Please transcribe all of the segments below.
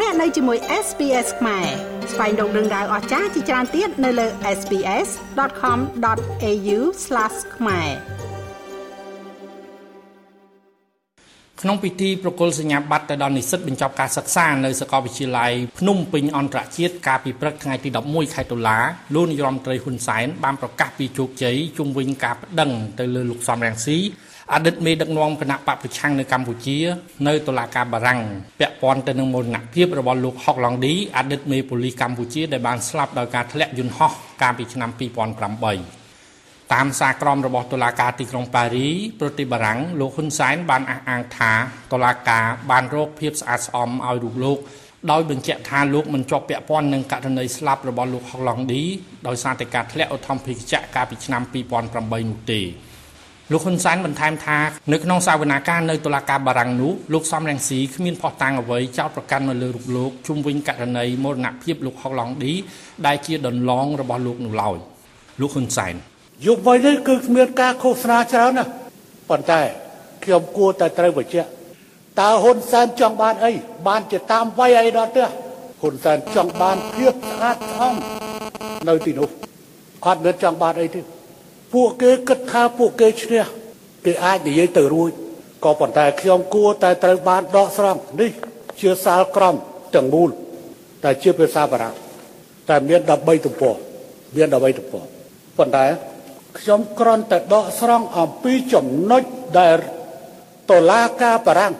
លោកអ្នកនៅជាមួយ SPS ខ្មែរស្វែងរកដឹងដៅអស្ចារ្យជាច្រើនទៀតនៅលើ SPS.com.au/ ខ្មែរក្នុងពិធីប្រគល់សញ្ញាបត្រទៅដល់និស្សិតបញ្ចប់ការសិក្សានៅសាកលវិទ្យាល័យភ្នំពេញអន្តរជាតិកាលពីព្រឹកថ្ងៃទី11ខែតុលាលោកនាយរដ្ឋមន្ត្រីហ៊ុនសែនបានប្រកាសពីជោគជ័យជុំវិញការប្តឹងទៅលើលោកសំរងស៊ី អតីតមេដឹកនាំគណៈបកប្រឆាំងនៅកម្ពុជា នៅតុលាការបារាំងពាក់ព័ន្ធទៅនឹងមរណភាពរបស់លោកហុកឡង់ឌីអតីតមេប៉ូលីសកម្ពុជាដែលបានស្លាប់ដោយការធ្លាក់យន្តហោះកាលពីឆ្នាំ2008តាមសារក្រមរបស់តុលាការទីក្រុងប៉ារីប្រទេសបារាំងលោកហ៊ុនសែនបានអះអាងថាតុលាការបានរកភាពស្អាតស្អំឲ្យរូបលោកដោយបញ្ជាក់ថាលោកមិនជាប់ពាក់ព័ន្ធនឹងករណីស្លាប់របស់លោកហុកឡង់ឌីដោយសារតែការធ្លាក់ឧទ្ធម្ភាគចក្រកាលពីឆ្នាំ2008នោះទេ លោកហ៊ុនសែនបន្ថែមថានៅក្នុងសាវនាការនៅតុលាការបារាំងនោះលោកសំរងស៊ីគ្មានផុសតាំងអ្វីចោទប្រកាន់មកលើរូបលោកជុំវិញករណីមរណភាពលោកហុកឡង់ឌីដែលជាដន្លងរបស់លោកនោះឡើយលោកហ៊ុនសែនយុគវ័យនេះគឺគ្មានការឃោសនាច្រើនណាប៉ុន្តែខ្ញុំគួរតែត្រូវបញ្ជាក់តើហ៊ុនសែនចង់បានអីបានជាតាមវ័យអីដល់ទេហ៊ុនសែនចង់បានភាពស្អាតស្អំនៅទីនោះគាត់មិនចង់បានអីទេ ពួកគេគិតថាពួកគេឈ្នះគេអាចនិយាយទៅរួចក៏ប៉ុន្តែខ្ញុំគួរតែត្រូវបានដកស្រង់នេះជាសាលក្រមទាំងមូលតែជាភាសាបារាំងតែមាន13ទំព័រមាន13ទំព័រប៉ុន្តែខ្ញុំគ្រាន់តែដកស្រង់អំពីចំណុចដែលតឡាការបារាំង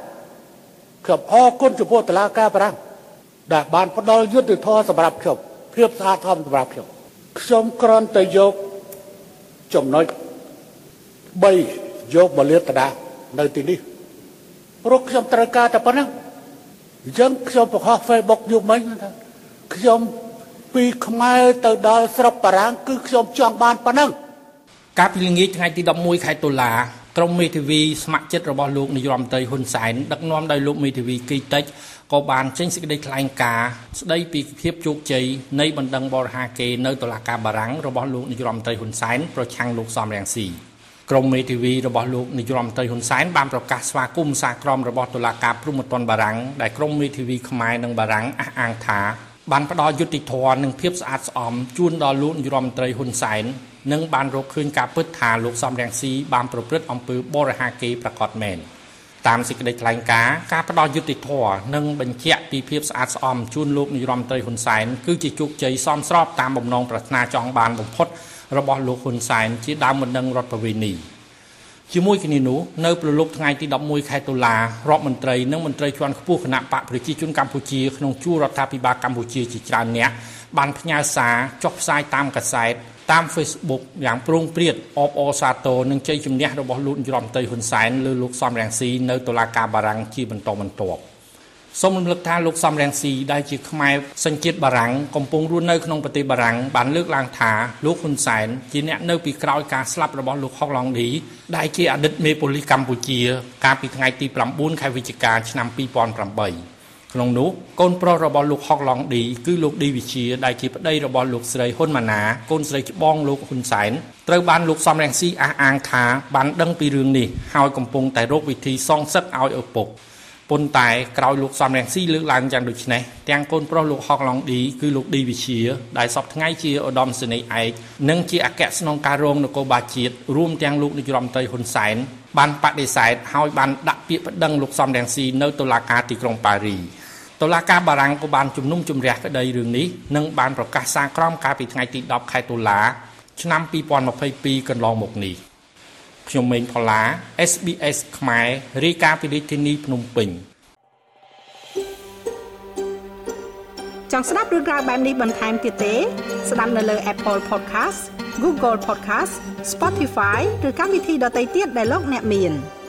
ខ្ញុំអរគុណចំពោះតឡាការបារាំងដែលបានផ្ដល់យុត្តិធម៌សម្រាប់ខ្ញុំភាពស្អាតធម៌សម្រាប់ខ្ញុំខ្ញុំគ្រាន់តែយក ចំណុច3យកមកលាតត្រដានៅទីនេះព្រោះខ្ញុំត្រូវការតែប៉ុណ្ណឹងអញ្ចឹងខ្ញុំបង្ហោះ Facebook យប់មិញថាខ្ញុំពីខ្មែរទៅដល់ស្រុកបារាំងគឺខ្ញុំចង់បានប៉ុណ្ណឹងកាលពីល្ងាចថ្ងៃទី11ខែតុលា ក្រុមមេធាវីស្ម័គ្រចិត្តរបស់លោកនាយរដ្ឋមន្ត្រីហ៊ុនសែនដឹកនាំដោយលោកមេធាវីគីតិចក៏បានចេញសេចក្តីថ្លែងការណ៍ស្តីពីភាពជោគជ័យនៃបណ្ដឹងបរិហាកេនៅតុលាការបារាំងរបស់លោកនាយរដ្ឋមន្ត្រីហ៊ុនសែនប្រឆាំងលោកសំរងស៊ីក្រុមមេធាវីរបស់លោកនាយរដ្ឋមន្ត្រីហ៊ុនសែនបានប្រកាសស្វាគមន៍សារក្រមរបស់តុលាការព្រហ្មទណ្ឌបារាំងដែលក្រុមមេធាវីខ្មែរនិងបារាំងអះអាងថាបានផ្ដល់យុត្តិធម៌និងភាពស្អាតស្អំជូនដល់លោកនាយរដ្ឋមន្ត្រីហ៊ុនសែន និងបានរកឃើញការពិតថាលោកសំរងស៊ីបានប្រព្រឹត្តអំពើបរិហាកេប្រកបមែន។តាមសេចក្តីថ្លែងការណ៍ការផ្ដល់យុត្តិធម៌និងបញ្ជាក់ពីភាពស្អាតស្អំជូនលោកនាយរដ្ឋមន្ត្រីហ៊ុនសែនគឺជាជោគជ័យសមស្របតាមបំណងប្រាថ្នាចង់បានបំផុតរបស់លោកហ៊ុនសែនជាដើមបណ្ដឹងរដ្ឋប្រវេណី ជាមួយគ្នានោះនៅប្រលប់ថ្ងៃទី11ខែតុលារដ្ឋមន្ត្រីនិងមន្ត្រីជាន់ខ្ពស់គណៈបកប្រជាជនកម្ពុជាក្នុងជួររដ្ឋាភិបាលកម្ពុជាជាច្រើនអ្នកបានផ្ញើសារចុះផ្សាយតាមកាសែតតាម Facebook យ៉ាងប្រងព្រាតអបអរសាទរនឹងជ័យជំនះរបស់លោកនាយរដ្ឋមន្ត្រីហ៊ុនសែនលើលោកសំរងស៊ីនៅតុលាការបារាំងជាបន្តបន្ទាប់ សូមរំលឹកថាលោកសំរងស៊ីដែលជាខ្មែរសញ្ជាតិបារាំងកំពុងរស់នៅក្នុងប្រទេសបារាំងបានលើកឡើងថាលោកហ៊ុនសែនជាអ្នកនៅពីក្រោយការស្លាប់របស់លោកហុកឡង់ឌីដែលជាអតីតមេប៉ូលីសកម្ពុជា កាលពីថ្ងៃទី9ខែវិច្ឆិកាឆ្នាំ2008ក្នុងនោះកូនប្រុសរបស់លោកហុកឡង់ឌីគឺលោកឌីវិជាដែលជាប្តីរបស់លោកស្រីហ៊ុនម៉ាណាកូនស្រីច្បងលោកហ៊ុនសែនត្រូវបានលោកសំរងស៊ីអះអាងថាបានដឹងពីរឿងនេះហើយកំពុងតែរកវិធីសងសឹកឲ្យឪពុក ប៉ុន្តែក្រោយលោកសំរងស៊ីលើកឡើងយ៉ាងដូចនេះទាំងកូនប្រុសលោកហុកឡង់ឌីគឺលោកឌីវិជាដែលសពថ្ងៃជាឧត្តមសេនីយ៍ឯកនិងជាអគ្គស្នងការរងនគរបាលជាតិរួមទាំងលោកនាយរដ្ឋមន្ត្រីហ៊ុនសែនបានបដិសេធហើយបានដាក់ពាក្យប្តឹងលោកសំរងស៊ីនៅតុលាការទីក្រុងប៉ារីតុលាការបារាំងក៏បានជំនុំជម្រះក្តីរឿងនេះនិងបានប្រកាសសារក្រមកាលពីថ្ងៃទី10ខែតុលាឆ្នាំ2022កន្លងមកនេះ ខ្ញុំម៉េងផល្លា SBS ខ្មែររាយការណ៍ពីរាជធានីភ្នំពេញចង់ស្ដាប់រឿងរ៉ាវបែបនេះបន្ថែមទៀតទេ ស្ដាប់នៅលើ Apple Podcast Google Podcast Spotify ឬកម្មវិធីដទៃទៀតដែលលោកអ្នកមាន។